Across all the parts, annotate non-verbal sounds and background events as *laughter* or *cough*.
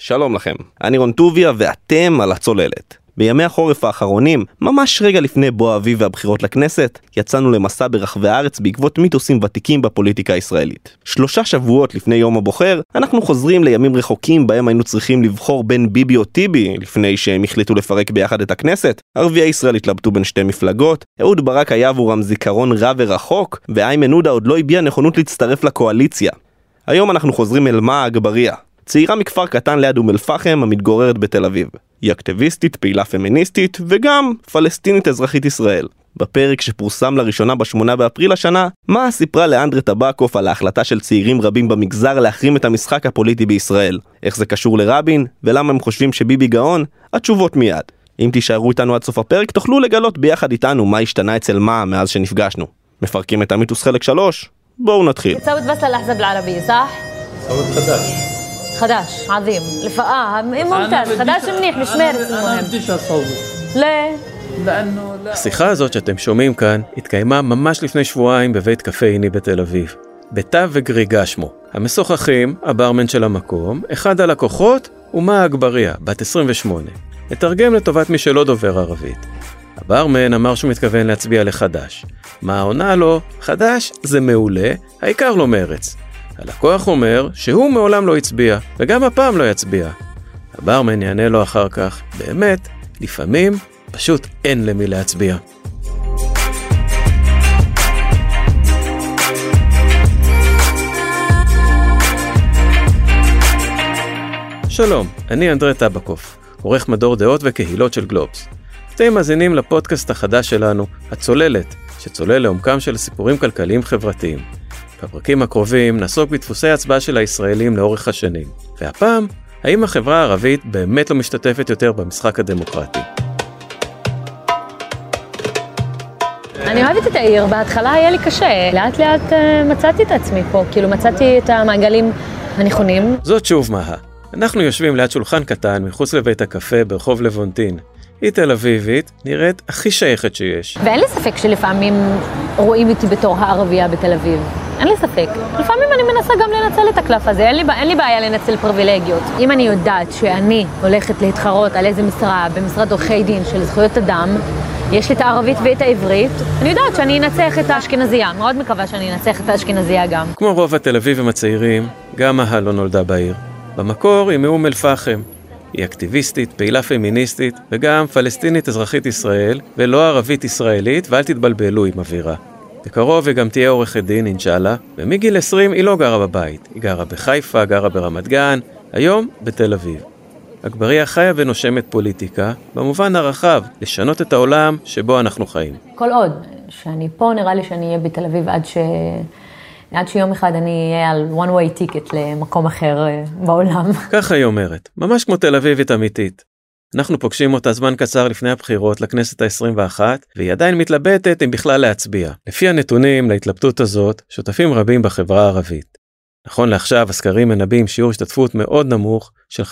שלום לכם, אני רון טוביה ואתם על הצוללת. בימי החורף האחרונים, ממש רגע לפני בוא האביב והבחירות לכנסת, יצאנו למסע ברחבי הארץ בעקבות מיתוסים ותיקים בפוליטיקה הישראלית. שלושה שבועות לפני יום הבוחר, אנחנו חוזרים לימים רחוקים בהם היינו צריכים לבחור בין ביבי או טיבי, לפני שהם החליטו לפרק ביחד את הכנסת. ערביי ישראל התלבטו בין שתי מפלגות, אהוד ברק היה עבורם זיכרון רע ורחוק, ואיימן עודה עוד לא הביע נכונות להצטרף לקואליציה. היום אנחנו חוזרים אל מה אגבריה, צעירה מכפר קטן ליד אום אל-פחם המתגוררת בתל אביב. היא אקטיביסטית, פעילה פמיניסטית, וגם פלסטינית אזרחית ישראל. בפרק שפורסם לראשונה ב-8 באפריל השנה, מה סיפרה לאנדרה טבקוף על ההחלטה של צעירים רבים במגזר להחרים את המשחק הפוליטי בישראל? איך זה קשור לרבין? ולמה הם חושבים שביבי גאון? התשובות מיד. אם תישארו איתנו עד סוף הפרק, תוכלו לגלות ביחד איתנו מה השתנה אצל מה מאז שנפגשנו. מפרקים את המיתוס חלק 3? בואו נתחיל. خداش عظيم الفقاعة ممتاز خداش منيح مش مارس المهم ليه؟ השיחה הזאת שאתם שומעים כאן התקיימה ממש לפני שבועיים בבית קפה עיני בתל אביב. ביתה וגריגה שמו. המשוחחים, הברמן של המקום, אחד הלקוחות ומה אגבריה, בת 28. נתרגם לטובת מי שלא דובר ערבית. הברמן אמר שהוא מתכוון להצביע לחדש. מה עונה לו? חדש זה מעולה, העיקר לא מרץ. הלקוח אומר שהוא מעולם לא הצביע, וגם הפעם לא יצביע. הברמן יענה לו אחר כך, באמת, לפעמים פשוט אין למי להצביע. שלום, אני אנדרי טבקוף, עורך מדור דעות וקהילות של גלובס. אתם מאזינים לפודקאסט החדש שלנו, הצוללת, שצולל לעומקם של סיפורים כלכליים חברתיים. בפרקים הקרובים נעסוק בדפוסי ההצבעה של הישראלים לאורך השנים, והפעם, האם החברה הערבית באמת לא משתתפת יותר במשחק הדמוקרטי. אני אוהבת את העיר, בהתחלה היה לי קשה, לאט לאט אה, מצאתי את עצמי פה, כאילו מצאתי את המעגלים הנכונים. זאת שוב מהה. אנחנו יושבים ליד שולחן קטן מחוץ לבית הקפה ברחוב לבונטין. היא תל אביבית, נראית הכי שייכת שיש. ואין לי ספק שלפעמים רואים אותי בתור הערבייה בתל אביב. אין לי ספק. לפעמים אני מנסה גם לנצל את הקלף הזה, אין לי, אין לי בעיה לנצל פריבילגיות. אם אני יודעת שאני הולכת להתחרות על איזה משרה במשרד עורכי דין של זכויות אדם, יש לי את הערבית ואת העברית, אני יודעת שאני אנצח את האשכנזייה, מאוד מקווה שאני אנצח את האשכנזייה גם. כמו רוב התל אביבים הצעירים, גם מהה לא נולדה בעיר. במקור היא מאום אל-פחם. היא אקטיביסטית, פעילה פמיניסטית, וגם פלסטינית אזרחית ישראל, ולא ערבית ישראלית, ואל תתבלבלו עם אווירה. בקרוב היא גם תהיה עורכת דין, אינשאללה, ומגיל 20 היא לא גרה בבית. היא גרה בחיפה, גרה ברמת גן, היום בתל אביב. אגבריה חיה ונושמת פוליטיקה, במובן הרחב, לשנות את העולם שבו אנחנו חיים. כל עוד שאני פה, נראה לי שאני אהיה בתל אביב עד, ש... עד שיום אחד אני אהיה על one way ticket למקום אחר אה, בעולם. ככה היא אומרת, ממש כמו תל אביבית אמיתית. אנחנו פוגשים אותה זמן קצר לפני הבחירות לכנסת ה-21, והיא עדיין מתלבטת אם בכלל להצביע. לפי הנתונים להתלבטות הזאת, שותפים רבים בחברה הערבית. נכון לעכשיו הסקרים מנבאים שיעור השתתפות מאוד נמוך של 51%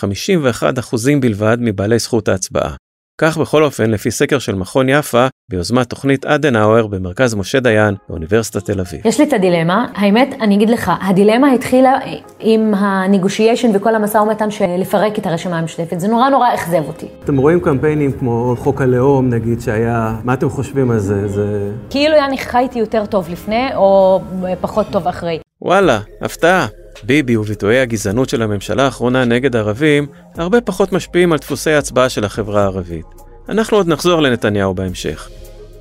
בלבד מבעלי זכות ההצבעה. כך בכל אופן לפי סקר של מכון יפה ביוזמת תוכנית אדנאואר במרכז משה דיין באוניברסיטת תל אביב. יש לי את הדילמה, האמת, אני אגיד לך, הדילמה התחילה עם הנגושיישן וכל המשא ומתן של לפרק את הרשימה המשותפת, זה נורא נורא אכזב אותי. אתם רואים קמפיינים כמו חוק הלאום נגיד שהיה, מה אתם חושבים על זה? זה... כאילו אני חייתי יותר טוב לפני או פחות טוב אחרי. וואלה, הפתעה. ביבי וביטויי הגזענות של הממשלה האחרונה נגד ערבים הרבה פחות משפיעים על דפוסי ההצבעה של החברה הערבית. אנחנו עוד נחזור לנתניהו בהמשך.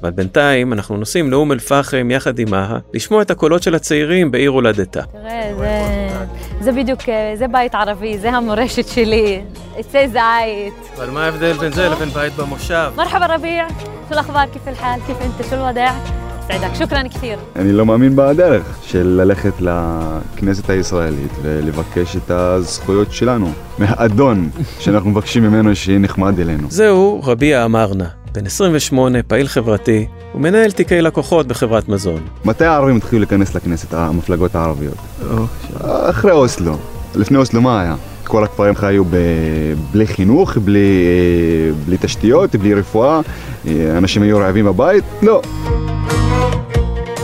אבל בינתיים אנחנו נוסעים לאום אל-פחם יחד עם אהה, לשמוע את הקולות של הצעירים בעיר הולדתה. תראה, זה, בדיוק, זה בית ערבי, זה המורשת שלי, עצי זית. אבל מה ההבדל בין זה לבין בית במושב? מרחבה רביע, שלח אכבר, כיפל אל-חל, כיף אינטה, בסדר, שוכרן כתיר. אני לא מאמין בדרך של ללכת לכנסת הישראלית ולבקש את הזכויות שלנו מהאדון שאנחנו מבקשים ממנו שיהיה נחמד אלינו. זהו רבי אמרנה, בן 28, פעיל חברתי, ומנהל תיקי לקוחות בחברת מזון. מתי הערבים התחילו להיכנס לכנסת, המפלגות הערביות? אחרי אוסלו. לפני אוסלו מה היה? כל הכפרים חיו ב... בלי חינוך, בלי... אה, בלי תשתיות, בלי רפואה, אה, אנשים היו רעבים בבית? לא. No.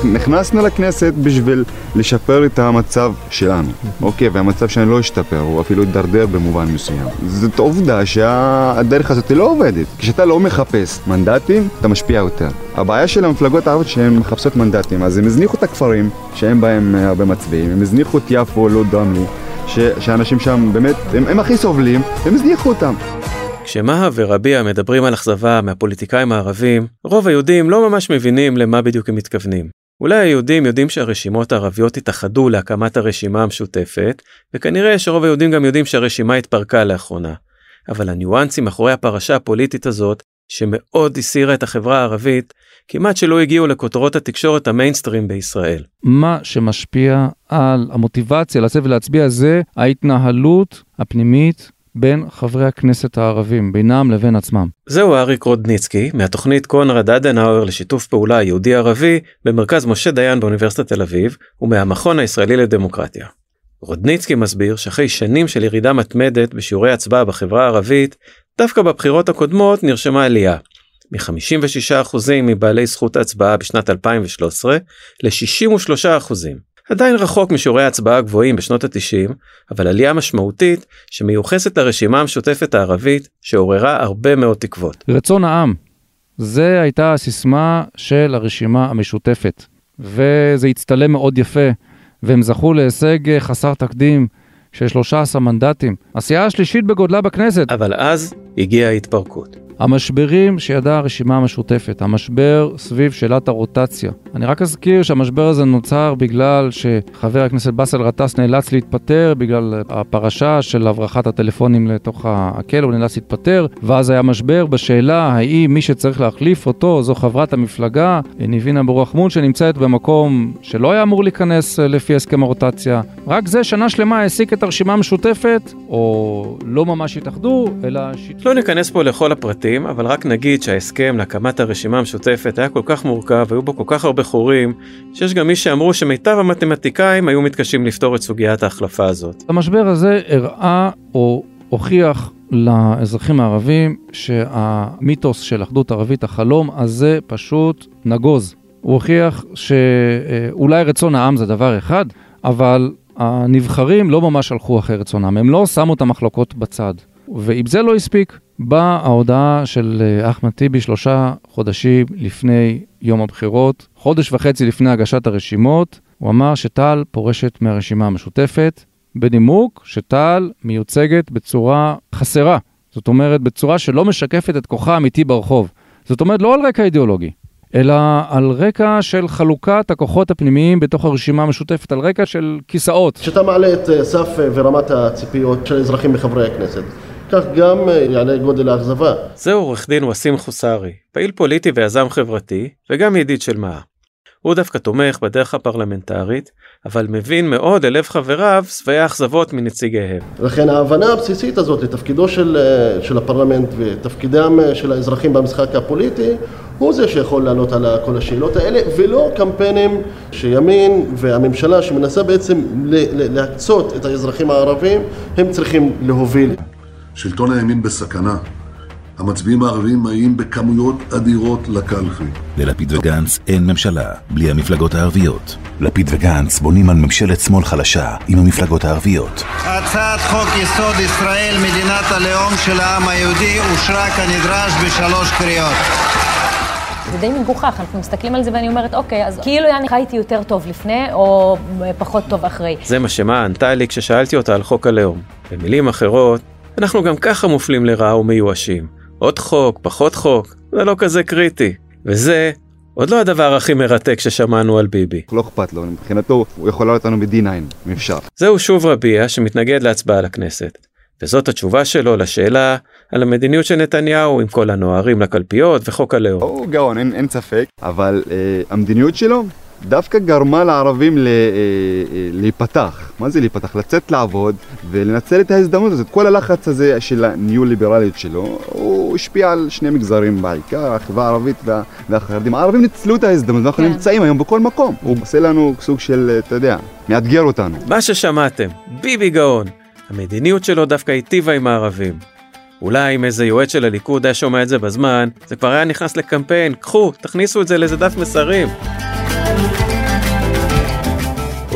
נכנסנו לכנסת בשביל לשפר את המצב שלנו, אוקיי, והמצב שלנו לא השתפר, הוא אפילו הידרדר במובן מסוים. זאת עובדה שהדרך הזאת לא עובדת. כשאתה לא מחפש מנדטים, אתה משפיע יותר. הבעיה של המפלגות הערביות שהן מחפשות מנדטים, אז הם הזניחו את הכפרים שאין בהם הרבה מצביעים, הם הזניחו את יפו, לוד, רמלי, שאנשים שם באמת, הם, הם הכי סובלים, הם הזניחו אותם. כשמהה ורביע מדברים על אכזבה מהפוליטיקאים הערבים, רוב היהודים לא ממש מבינים למה בדיוק הם מתכוונים. אולי היהודים יודעים שהרשימות הערביות התאחדו להקמת הרשימה המשותפת, וכנראה שרוב היהודים גם יודעים שהרשימה התפרקה לאחרונה. אבל הניואנסים מאחורי הפרשה הפוליטית הזאת, שמאוד הסירה את החברה הערבית, כמעט שלא הגיעו לכותרות התקשורת המיינסטרים בישראל. מה שמשפיע על המוטיבציה לצאת ולהצביע זה ההתנהלות הפנימית בין חברי הכנסת הערבים, בינם לבין עצמם. זהו אריק רודניצקי, מהתוכנית קונרד אדנאואר לשיתוף פעולה יהודי-ערבי במרכז משה דיין באוניברסיטת תל אביב, ומהמכון הישראלי לדמוקרטיה. רודניצקי מסביר שאחרי שנים של ירידה מתמדת בשיעורי הצבעה בחברה הערבית, דווקא בבחירות הקודמות נרשמה עלייה. מ-56% מבעלי זכות ההצבעה בשנת 2013 ל-63%. עדיין רחוק משיעורי ההצבעה הגבוהים בשנות ה-90, אבל עלייה משמעותית שמיוחסת לרשימה המשותפת הערבית שעוררה הרבה מאוד תקוות. רצון העם, זה הייתה הסיסמה של הרשימה המשותפת, וזה הצטלם מאוד יפה, והם זכו להישג חסר תקדים של 13 מנדטים. הסיעה השלישית בגודלה בכנסת. אבל אז הגיעה ההתפרקות. המשברים שידעה הרשימה המשותפת, המשבר סביב שאלת הרוטציה. אני רק אזכיר שהמשבר הזה נוצר בגלל שחבר הכנסת באסל גטאס נאלץ להתפטר בגלל הפרשה של הברחת הטלפונים לתוך הכלא, הוא נאלץ להתפטר, ואז היה משבר בשאלה האם מי שצריך להחליף אותו זו חברת המפלגה, ניבין אבו רחמון, שנמצאת במקום שלא היה אמור להיכנס לפי הסכם הרוטציה. רק זה שנה שלמה העסיק את הרשימה המשותפת, או לא ממש התאחדו, אלא... לא ניכנס פה לכל הפרטים. הפרטים, אבל רק נגיד שההסכם להקמת הרשימה המשותפת היה כל כך מורכב, היו בו כל כך הרבה חורים, שיש גם מי שאמרו שמיטב המתמטיקאים היו מתקשים לפתור את סוגיית ההחלפה הזאת. המשבר הזה הראה או הוכיח לאזרחים הערבים שהמיתוס של אחדות ערבית, החלום הזה פשוט נגוז. הוא הוכיח שאולי רצון העם זה דבר אחד, אבל הנבחרים לא ממש הלכו אחרי רצון העם, הם לא שמו את המחלוקות בצד. ואם זה לא הספיק, באה ההודעה של אה, אחמד טיבי שלושה חודשים לפני יום הבחירות, חודש וחצי לפני הגשת הרשימות, הוא אמר שטל פורשת מהרשימה המשותפת, בנימוק שטל מיוצגת בצורה חסרה. זאת אומרת, בצורה שלא משקפת את כוחה האמיתי ברחוב. זאת אומרת, לא על רקע אידיאולוגי, אלא על רקע של חלוקת הכוחות הפנימיים בתוך הרשימה המשותפת, על רקע של כיסאות. כשאתה מעלה את אה, סף אה, ורמת הציפיות של אזרחים מחברי הכנסת, כך גם אה, יעלה גודל האכזבה. זהו עורך דין וסים חוסרי, פעיל פוליטי ויזם חברתי, וגם ידיד של מה. הוא דווקא תומך בדרך הפרלמנטרית, אבל מבין מאוד ללב חבריו שבעי האכזבות מנציגיהם. לכן ההבנה הבסיסית הזאת לתפקידו של, אה, של הפרלמנט ותפקידם אה, של האזרחים במשחק הפוליטי, הוא זה שיכול לענות על כל השאלות האלה, ולא קמפיינים שימין והממשלה שמנסה בעצם להקצות את האזרחים הערבים, הם צריכים להוביל. שלטון הימין בסכנה. המצביעים הערבים מגיעים בכמויות אדירות לקלפי. ללפיד וגנץ אין ממשלה בלי המפלגות הערביות. לפיד וגנץ בונים על ממשלת שמאל חלשה עם המפלגות הערביות. הצעת חוק יסוד ישראל, מדינת הלאום של העם היהודי, אושרה כנדרש בשלוש קריאות. זה די מגוחך, אנחנו מסתכלים על זה ואני אומרת, אוקיי, אז כאילו אני חייתי יותר טוב לפני, או פחות טוב אחרי. זה מה שמה ענתה לי כששאלתי אותה על חוק הלאום. במילים אחרות, אנחנו גם ככה מופלים לרעה ומיואשים. עוד חוק, פחות חוק, זה לא כזה קריטי. וזה עוד לא הדבר הכי מרתק ששמענו על ביבי. לא אכפת לו, מבחינתו הוא יכול לעלות לנו ב-D9, אם אפשר. זהו שוב רביע שמתנגד להצבעה לכנסת. וזאת התשובה שלו לשאלה על המדיניות של נתניהו עם כל הנוערים לקלפיות וחוק הלאום. הוא גאון, אין, אין ספק, אבל אה, המדיניות שלו דווקא גרמה לערבים ל, אה, אה, להיפתח. מה זה להיפתח? לצאת לעבוד ולנצל את ההזדמנות הזאת. כל הלחץ הזה של הניו-ליברליות שלו, הוא השפיע על שני מגזרים בעיקר, החברה הערבית וה, והחרדים. הערבים ניצלו את ההזדמנות, ואנחנו כן. נמצאים היום בכל מקום. הוא עושה לנו סוג של, אתה יודע, מאתגר אותנו. מה ששמעתם, ביבי גאון. המדיניות שלו דווקא היטיבה עם הערבים. אולי אם איזה יועץ של הליכוד היה שומע את זה בזמן, זה כבר היה נכנס לקמפיין, קחו, תכניסו את זה לאיזה דף מסרים.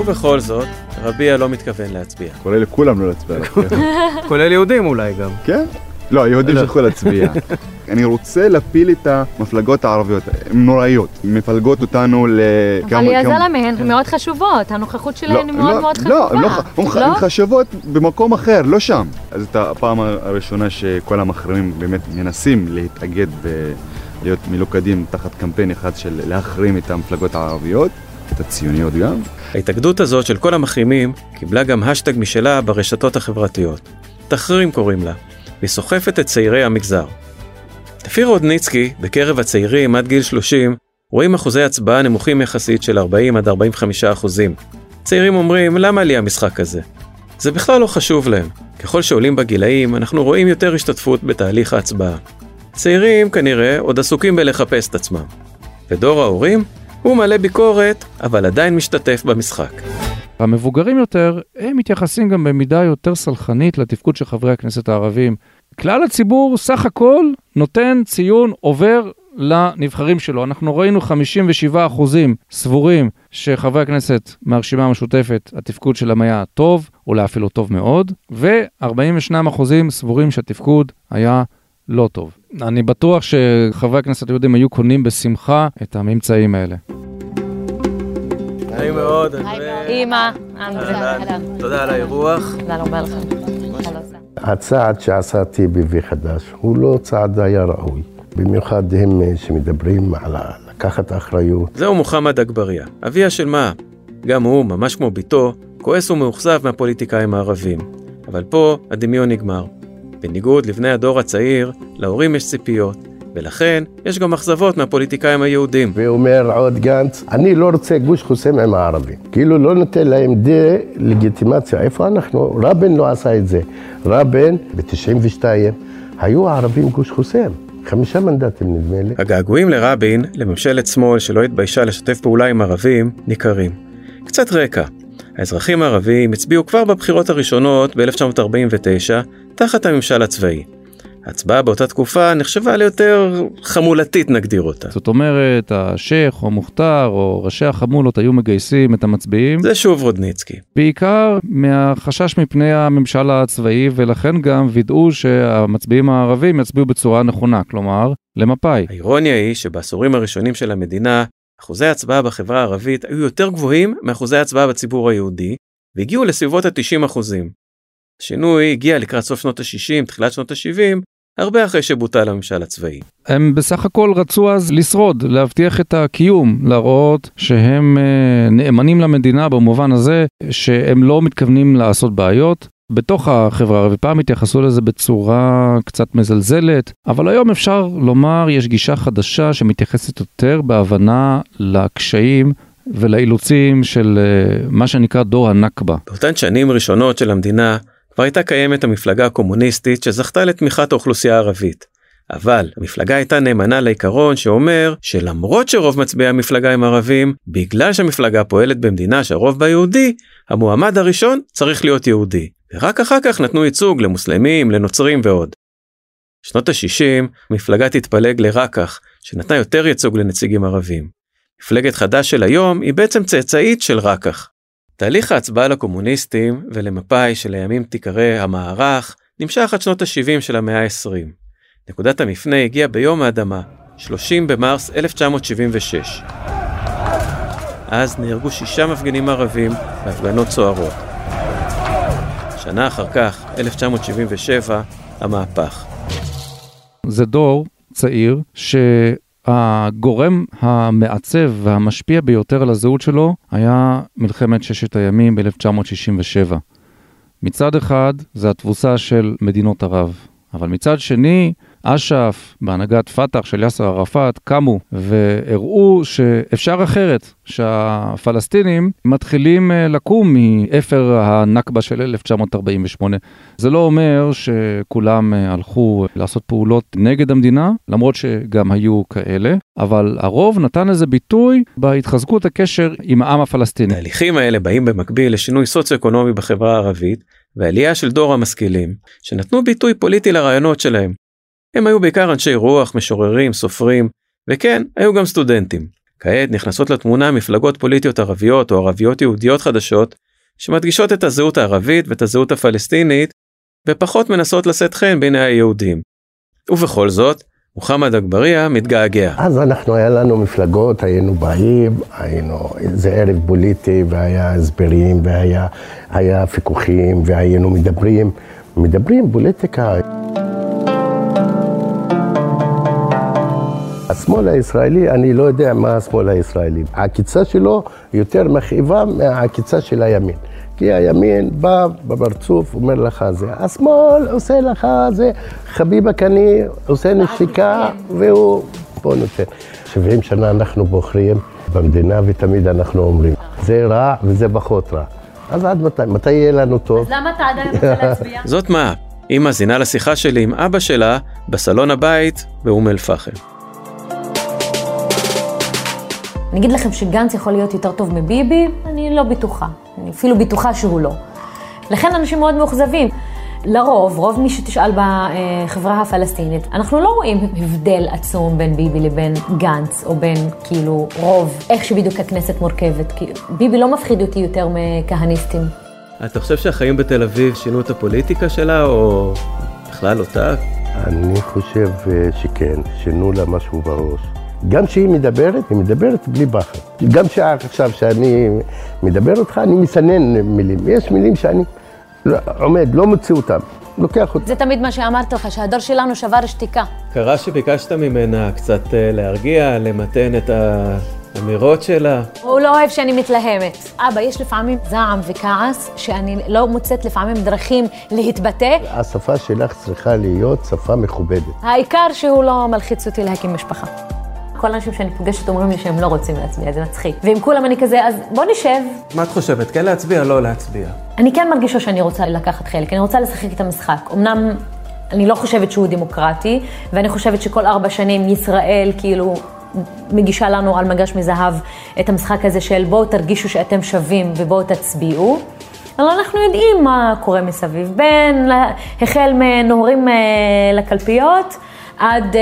ובכל זאת, רביע לא מתכוון להצביע. כולל לכולם לא להצביע. *laughs* כולל יהודים אולי גם. כן? לא, היהודים שלחו להצביע. *laughs* אני רוצה להפיל את המפלגות הערביות, הן נוראיות, הן מפלגות אותנו לכמה... אבל יא זלמה, הן מאוד חשובות, הנוכחות שלהן היא מאוד מאוד לא, חשובה. לא, הן חשובות במקום אחר, לא שם. אז זאת הפעם הראשונה שכל המחרימים באמת מנסים להתאגד ולהיות מלוכדים תחת קמפיין אחד של להחרים את המפלגות הערביות, את הציוניות גם. ההתאגדות הזאת של כל המחרימים קיבלה גם השטג משלה ברשתות החברתיות. תחרים קוראים לה, והיא סוחפת את צעירי המגזר. לפי רודניצקי, בקרב הצעירים עד גיל 30, רואים אחוזי הצבעה נמוכים יחסית של 40 עד 45 אחוזים. צעירים אומרים, למה לי המשחק הזה? זה בכלל לא חשוב להם. ככל שעולים בגילאים, אנחנו רואים יותר השתתפות בתהליך ההצבעה. צעירים כנראה עוד עסוקים בלחפש את עצמם. ודור ההורים? הוא מלא ביקורת, אבל עדיין משתתף במשחק. המבוגרים יותר, הם מתייחסים גם במידה יותר סלחנית לתפקוד של חברי הכנסת הערבים. כלל הציבור סך הכל נותן ציון עובר לנבחרים שלו. אנחנו ראינו 57 אחוזים סבורים שחברי הכנסת מהרשימה המשותפת, התפקוד שלהם היה טוב, אולי אפילו טוב מאוד, ו-42 אחוזים סבורים שהתפקוד היה לא טוב. אני בטוח שחברי הכנסת היהודים היו קונים בשמחה את הממצאים האלה. נעים מאוד. אימא, תודה על האירוח. תודה רבה לכם. הצעד שעשה טיבי וחדש הוא לא צעד היה ראוי. במיוחד הם שמדברים על לקחת אחריות. זהו מוחמד אגבריה, אביה של מה? גם הוא, ממש כמו בתו, כועס ומאוכזב מהפוליטיקאים הערבים. אבל פה הדמיון נגמר. בניגוד לבני הדור הצעיר, להורים יש ציפיות, ולכן יש גם אכזבות מהפוליטיקאים היהודים. ואומר עוד גנץ, אני לא רוצה גוש חוסם עם הערבים. כאילו לא נותן להם דה-לגיטימציה. איפה אנחנו? רבין לא עשה את זה. רבין, ב-92, היו הערבים גוש חוסם. חמישה מנדטים נדמה לי. הגעגועים לרבין, לממשלת שמאל שלא התביישה לשתף פעולה עם ערבים, ניכרים. קצת רקע. האזרחים הערבים הצביעו כבר בבחירות הראשונות ב-1949 תחת הממשל הצבאי. ההצבעה באותה תקופה נחשבה ליותר חמולתית נגדיר אותה. זאת אומרת, השייח או מוכתר או ראשי החמולות היו מגייסים את המצביעים. זה שוב רודניצקי. בעיקר מהחשש מפני הממשל הצבאי ולכן גם וידאו שהמצביעים הערבים יצביעו בצורה נכונה, כלומר, למפא"י. האירוניה היא שבעשורים הראשונים של המדינה, אחוזי ההצבעה בחברה הערבית היו יותר גבוהים מאחוזי ההצבעה בציבור היהודי, והגיעו לסביבות ה-90 אחוזים. השינוי הגיע לקראת סוף שנות ה-60, תחילת שנות ה-70, הרבה אחרי שבוטל הממשל הצבאי. הם בסך הכל רצו אז לשרוד, להבטיח את הקיום, להראות שהם אה, נאמנים למדינה במובן הזה שהם לא מתכוונים לעשות בעיות. בתוך החברה הערבית, פעם התייחסו לזה בצורה קצת מזלזלת, אבל היום אפשר לומר יש גישה חדשה שמתייחסת יותר בהבנה לקשיים ולאילוצים של אה, מה שנקרא דור הנכבה. באותן שנים ראשונות של המדינה, כבר הייתה קיימת המפלגה הקומוניסטית שזכתה לתמיכת האוכלוסייה הערבית. אבל המפלגה הייתה נאמנה לעיקרון שאומר שלמרות שרוב מצביעי המפלגה הם ערבים, בגלל שהמפלגה פועלת במדינה שהרוב בה יהודי, המועמד הראשון צריך להיות יהודי. ורק אחר כך נתנו ייצוג למוסלמים, לנוצרים ועוד. שנות ה-60 המפלגה תתפלג לרקח, שנתנה יותר ייצוג לנציגים ערבים. מפלגת חד"ש של היום היא בעצם צאצאית של רקח. תהליך ההצבעה לקומוניסטים ולמפא"י שלימים תיקרא המערך נמשך עד שנות ה-70 של המאה ה-20. נקודת המפנה הגיעה ביום האדמה, 30 במרס 1976. אז נהרגו שישה מפגינים ערבים בהפגנות סוערות. שנה אחר כך, 1977, המהפך. זה דור צעיר ש... הגורם המעצב והמשפיע ביותר על הזהות שלו היה מלחמת ששת הימים ב-1967. מצד אחד זה התבוסה של מדינות ערב, אבל מצד שני אש"ף בהנהגת פת"ח של יאסר ערפאת קמו והראו שאפשר אחרת, שהפלסטינים מתחילים אה, לקום מאפר הנכבה של 1948. זה לא אומר שכולם אה, הלכו לעשות פעולות נגד המדינה, למרות שגם היו כאלה, אבל הרוב נתן לזה ביטוי בהתחזקות הקשר עם העם הפלסטיני. ההליכים האלה באים במקביל לשינוי סוציו-אקונומי בחברה הערבית ועלייה של דור המשכילים, שנתנו ביטוי פוליטי לרעיונות שלהם. הם היו בעיקר אנשי רוח, משוררים, סופרים, וכן, היו גם סטודנטים. כעת נכנסות לתמונה מפלגות פוליטיות ערביות או ערביות יהודיות חדשות, שמדגישות את הזהות הערבית ואת הזהות הפלסטינית, ופחות מנסות לשאת חן בעיני היהודים. ובכל זאת, מוחמד אגבאריה מתגעגע. אז אנחנו, היה לנו מפלגות, היינו באים, היינו, זה ערב פוליטי, והיה הסברים, והיה ויכוחים, והיינו מדברים, מדברים פוליטיקה. השמאל הישראלי, אני לא יודע מה השמאל הישראלי. העקיצה שלו יותר מכאיבה מהעקיצה של הימין. כי הימין בא בפרצוף, אומר לך זה. השמאל עושה לך זה, חביבה קני עושה נשיקה, והוא פה נותן. 70 שנה אנחנו בוחרים במדינה, ותמיד אנחנו אומרים, זה רע וזה פחות רע. אז עד מתי? מתי יהיה לנו טוב? אז למה אתה עדיין רוצה *laughs* להצביע? זאת מה, היא מאזינה לשיחה שלי עם אבא שלה בסלון הבית באום אל-פחם. אני אגיד לכם שגנץ יכול להיות יותר טוב מביבי, אני לא בטוחה. אני אפילו בטוחה שהוא לא. לכן אנשים מאוד מאוכזבים. לרוב, רוב מי שתשאל בחברה הפלסטינית, אנחנו לא רואים הבדל עצום בין ביבי לבין גנץ, או בין כאילו רוב, איך שבדיוק הכנסת מורכבת. כי ביבי לא מפחיד אותי יותר מכהניסטים. אתה חושב שהחיים בתל אביב שינו את הפוליטיקה שלה, או בכלל אותה? אני חושב אה, שכן, שינו לה משהו בראש. גם כשהיא מדברת, היא מדברת בלי פחד. גם עכשיו שאני מדבר אותך, אני מסנן מילים. יש מילים שאני לא, עומד, לא מוציא אותם, לוקח אותם. זה תמיד מה שאמרתי לך, שהדור שלנו שבר שתיקה. קרה שביקשת ממנה קצת אה, להרגיע, למתן את האמירות שלה. הוא לא אוהב שאני מתלהמת. אבא, יש לפעמים זעם וכעס, שאני לא מוצאת לפעמים דרכים להתבטא. השפה שלך צריכה להיות שפה מכובדת. העיקר שהוא לא מלחיץ אותי להקים משפחה. כל האנשים שאני פוגשת אומרים לי שהם לא רוצים להצביע, זה מצחיק. ואם כולם אני כזה, אז בוא נשב. מה את חושבת, כן להצביע, לא להצביע? אני כן מרגישה שאני רוצה לקחת חלק, אני רוצה לשחק את המשחק. אמנם אני לא חושבת שהוא דמוקרטי, ואני חושבת שכל ארבע שנים ישראל כאילו מגישה לנו על מגש מזהב את המשחק הזה של בואו תרגישו שאתם שווים ובואו תצביעו. אבל אנחנו יודעים מה קורה מסביב, בין החל מנוהרים אה, לקלפיות עד...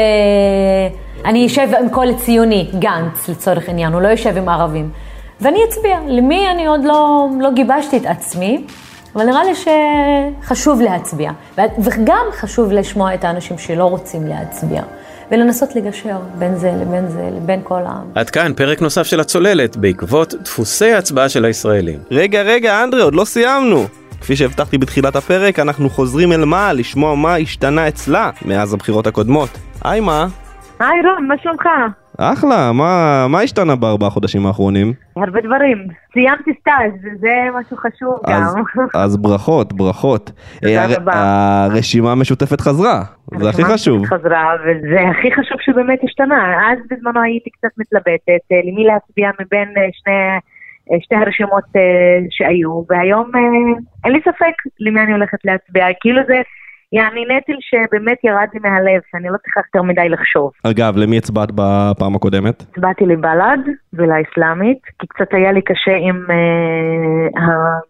אני אשב עם כל ציוני, גנץ לצורך העניין, הוא לא יושב עם ערבים. ואני אצביע. למי אני עוד לא, לא גיבשתי את עצמי, אבל נראה לי שחשוב להצביע. וגם חשוב לשמוע את האנשים שלא רוצים להצביע. ולנסות לגשר בין זה לבין זה לבין כל העם. עד כאן פרק נוסף של הצוללת, בעקבות דפוסי ההצבעה של הישראלים. רגע, רגע, אנדרי, עוד לא סיימנו. כפי שהבטחתי בתחילת הפרק, אנחנו חוזרים אל מה לשמוע מה השתנה אצלה מאז הבחירות הקודמות. היי מה? היי רון, מה שלומך? אחלה, מה, מה השתנה בארבעה חודשים האחרונים? הרבה דברים. סיימתי סטאז', זה משהו חשוב אז, גם. *laughs* אז ברכות, ברכות. תודה אה, הר- רבה. הרשימה המשותפת חזרה, זה הכי חשוב. חזרה, וזה הכי חשוב שבאמת השתנה. אז בזמנו הייתי קצת מתלבטת אה, למי להצביע מבין אה, שני, שתי הרשימות שהיו, והיום אין לי ספק למי אני הולכת להצביע. כאילו זה יעני נטל שבאמת ירד לי מהלב, שאני לא צריכה יותר מדי לחשוב. אגב, למי הצבעת בפעם הקודמת? הצבעתי לבל"ד ולאסלאמית, כי קצת היה לי קשה עם אה,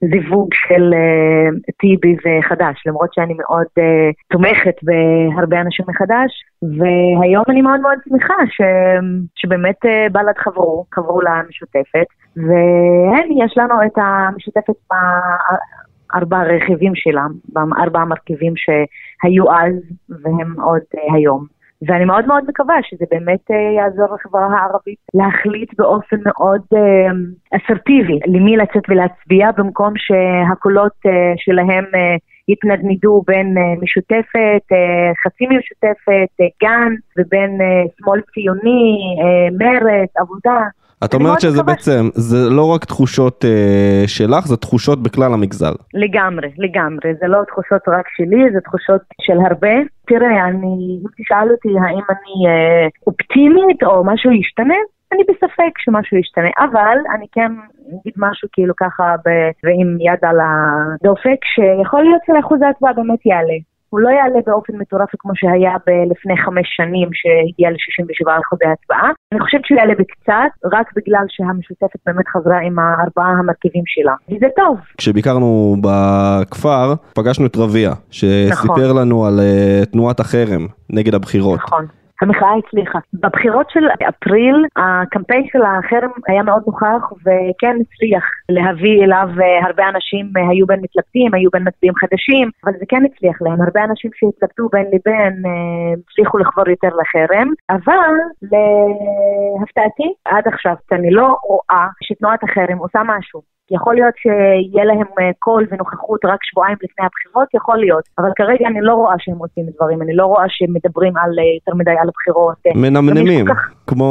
הזיווג של אה, טיבי וחד"ש, למרות שאני מאוד אה, תומכת בהרבה אנשים מחד"ש, והיום אני מאוד מאוד שמחה ש, שבאמת אה, בל"ד חברו, חברו למשותפת, ויש לנו את המשותפת בארבע הרכיבים שלה, בארבע המרכיבים שהיו אז והם עוד אה, היום. ואני מאוד מאוד מקווה שזה באמת אה, יעזור לחברה הערבית להחליט באופן מאוד אה, אסרטיבי למי לצאת ולהצביע, במקום שהקולות שלהם יתנדנדו בין משותפת, חצי משותפת, גנץ, ובין שמאל ציוני, מרצ, עבודה. את אומרת שזה מקווה בעצם, זה לא רק תחושות אה, שלך, זה תחושות בכלל המגזר. לגמרי, לגמרי. זה לא תחושות רק שלי, זה תחושות של הרבה. תראה, אני, אם תשאל אותי האם אני אה, אופטימית או משהו ישתנה, אני בספק שמשהו ישתנה. אבל אני כן אגיד משהו כאילו ככה ב, ועם יד על הדופק, שיכול להיות שלאחוז ההצבעה באמת יעלה. הוא לא יעלה באופן מטורף כמו שהיה ב- לפני חמש שנים שהגיע ל-67 אחוזי הצבעה. אני חושבת שהוא יעלה בקצת, רק בגלל שהמשותפת באמת חזרה עם הארבעה המרכיבים שלה. וזה טוב. כשביקרנו בכפר, פגשנו את רביע, שסיפר נכון. לנו על אה, תנועת החרם נגד הבחירות. נכון. המחאה הצליחה. בבחירות של אפריל, הקמפיין של החרם היה מאוד נוכח וכן הצליח להביא אליו אה, הרבה אנשים, אה, היו בין מתלבטים, היו בין מצביעים חדשים, אבל זה כן הצליח להם. הרבה אנשים שהתלבטו בין לבין אה, הצליחו לחבור יותר לחרם, אבל להפתעתי, עד עכשיו אני לא רואה שתנועת החרם עושה משהו. יכול להיות שיהיה להם אה, קול ונוכחות רק שבועיים לפני הבחירות, יכול להיות. אבל כרגע אני לא רואה שהם עושים דברים, אני לא רואה שהם מדברים על, אה, יותר מדי על הבחירות. אה, מנמנמים, כך... כמו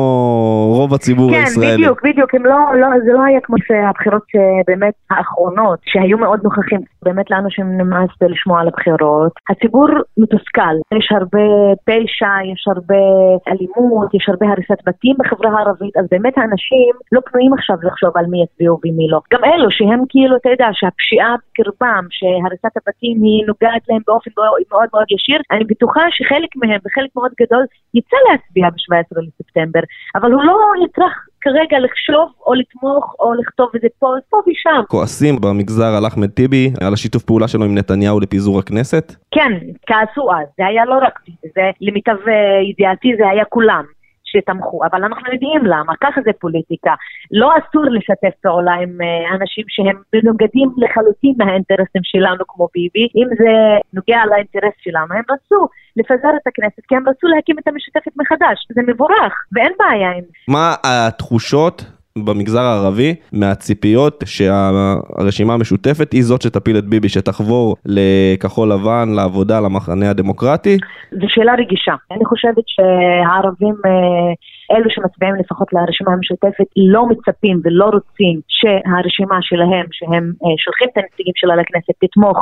רוב הציבור כן, הישראלי. כן, בדיוק, בדיוק. הם לא, לא, זה לא היה כמו שהבחירות שבאמת האחרונות, שהיו מאוד נוכחים, באמת לאנשים נמאס לשמוע על הבחירות. הציבור מתוסכל, יש הרבה פשע, יש הרבה אלימות, יש הרבה הריסת בתים בחברה הערבית, אז באמת האנשים לא פנויים עכשיו לחשוב על מי יצביעו ומי לא. גם אלו שהם כאילו, אתה יודע, שהפשיעה בקרבם, שהריסת הבתים היא נוגעת להם באופן מאוד מאוד ישיר, אני בטוחה שחלק מהם, וחלק מאוד גדול, יצא להצביע ב-17 לספטמבר, אבל הוא לא יצטרך כרגע לחשוב או לתמוך או לכתוב איזה פוסט פה ושם. כועסים במגזר על אחמד טיבי, על השיתוף פעולה שלו עם נתניהו לפיזור הכנסת? כן, כעסו אז, זה היה לא רק טיבי, זה למיטב אה, ידיעתי זה היה כולם. שתמכו, אבל אנחנו יודעים למה, ככה זה פוליטיקה. לא אסור לשתף פעולה עם אה, אנשים שהם מנוגדים לחלוטין מהאינטרסים שלנו כמו ביבי. אם זה נוגע לאינטרס שלנו, הם רצו לפזר את הכנסת כי הם רצו להקים את המשותפת מחדש. זה מבורך, ואין בעיה עם זה. מה התחושות במגזר הערבי מהציפיות שהרשימה המשותפת היא זאת שתפיל את ביבי, שתחבור לכחול לבן, לעבודה, למחנה הדמוקרטי? זו שאלה רגישה. אני חושבת שהערבים... אה, אלו שמצביעים לפחות לרשימה המשותפת לא מצפים ולא רוצים שהרשימה שלהם, שהם אה, שולחים את הנציגים שלה לכנסת, תתמוך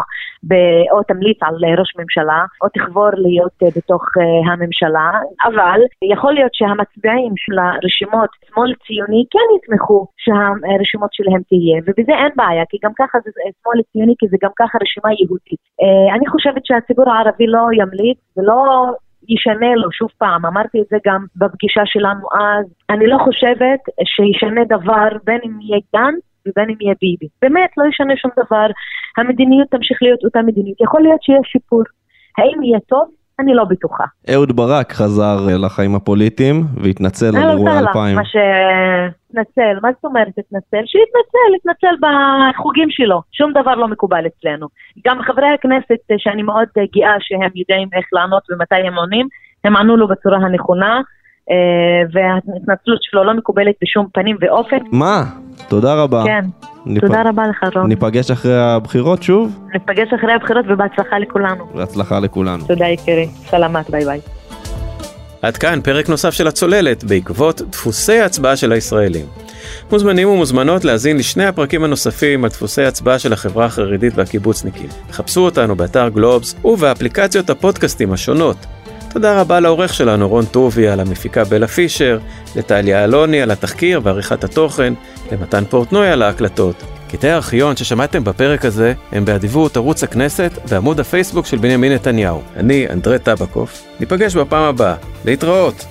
או תמליץ על ראש ממשלה, או תחבור להיות אה, בתוך אה, הממשלה, אבל יכול להיות שהמצביעים של הרשימות שמאל ציוני כן יתמכו שהרשימות שלהם תהיה, ובזה אין בעיה, כי גם ככה זה שמאל ציוני, כי זה גם ככה רשימה יהודית. אני חושבת שהציבור הערבי לא ימליץ ולא ישנה לו, שוב פעם, אמרתי את זה גם בפגישה שלנו אז, אני לא חושבת שישנה דבר בין אם יהיה גנץ ובין אם יהיה ביבי. באמת, לא ישנה שום דבר, המדיניות תמשיך להיות אותה מדיניות, יכול להיות שיהיה שיפור. האם יהיה טוב? אני לא בטוחה. אהוד ברק חזר לחיים הפוליטיים והתנצל על אירוע 2000. מה שהתנצל, מה זאת אומרת התנצל? שיתנצל, התנצל בחוגים שלו. שום דבר לא מקובל אצלנו. גם חברי הכנסת שאני מאוד גאה שהם יודעים איך לענות ומתי הם עונים, הם ענו לו בצורה הנכונה. אה, וההתנצלות שלו לא מקובלת בשום פנים ואופן. מה? תודה רבה. כן. ניפ... תודה רבה לך רון. ניפגש אחרי הבחירות שוב? ניפגש אחרי הבחירות ובהצלחה לכולנו. בהצלחה לכולנו. תודה יקירי, סלמת, ביי ביי. עד כאן פרק נוסף של הצוללת בעקבות דפוסי ההצבעה של הישראלים. מוזמנים ומוזמנות להאזין לשני הפרקים הנוספים על דפוסי הצבעה של החברה החרדית והקיבוצניקים. חפשו אותנו באתר גלובס ובאפליקציות הפודקאסטים השונות. תודה רבה לעורך שלנו רון טוביה, למפיקה בלה פישר, לטליה אלוני על התחקיר ועריכת התוכן, למתן פורטנוי על ההקלטות. קטעי הארכיון ששמעתם בפרק הזה הם באדיבות ערוץ הכנסת ועמוד הפייסבוק של בנימין נתניהו. אני אנדרי טבקוף, ניפגש בפעם הבאה. להתראות!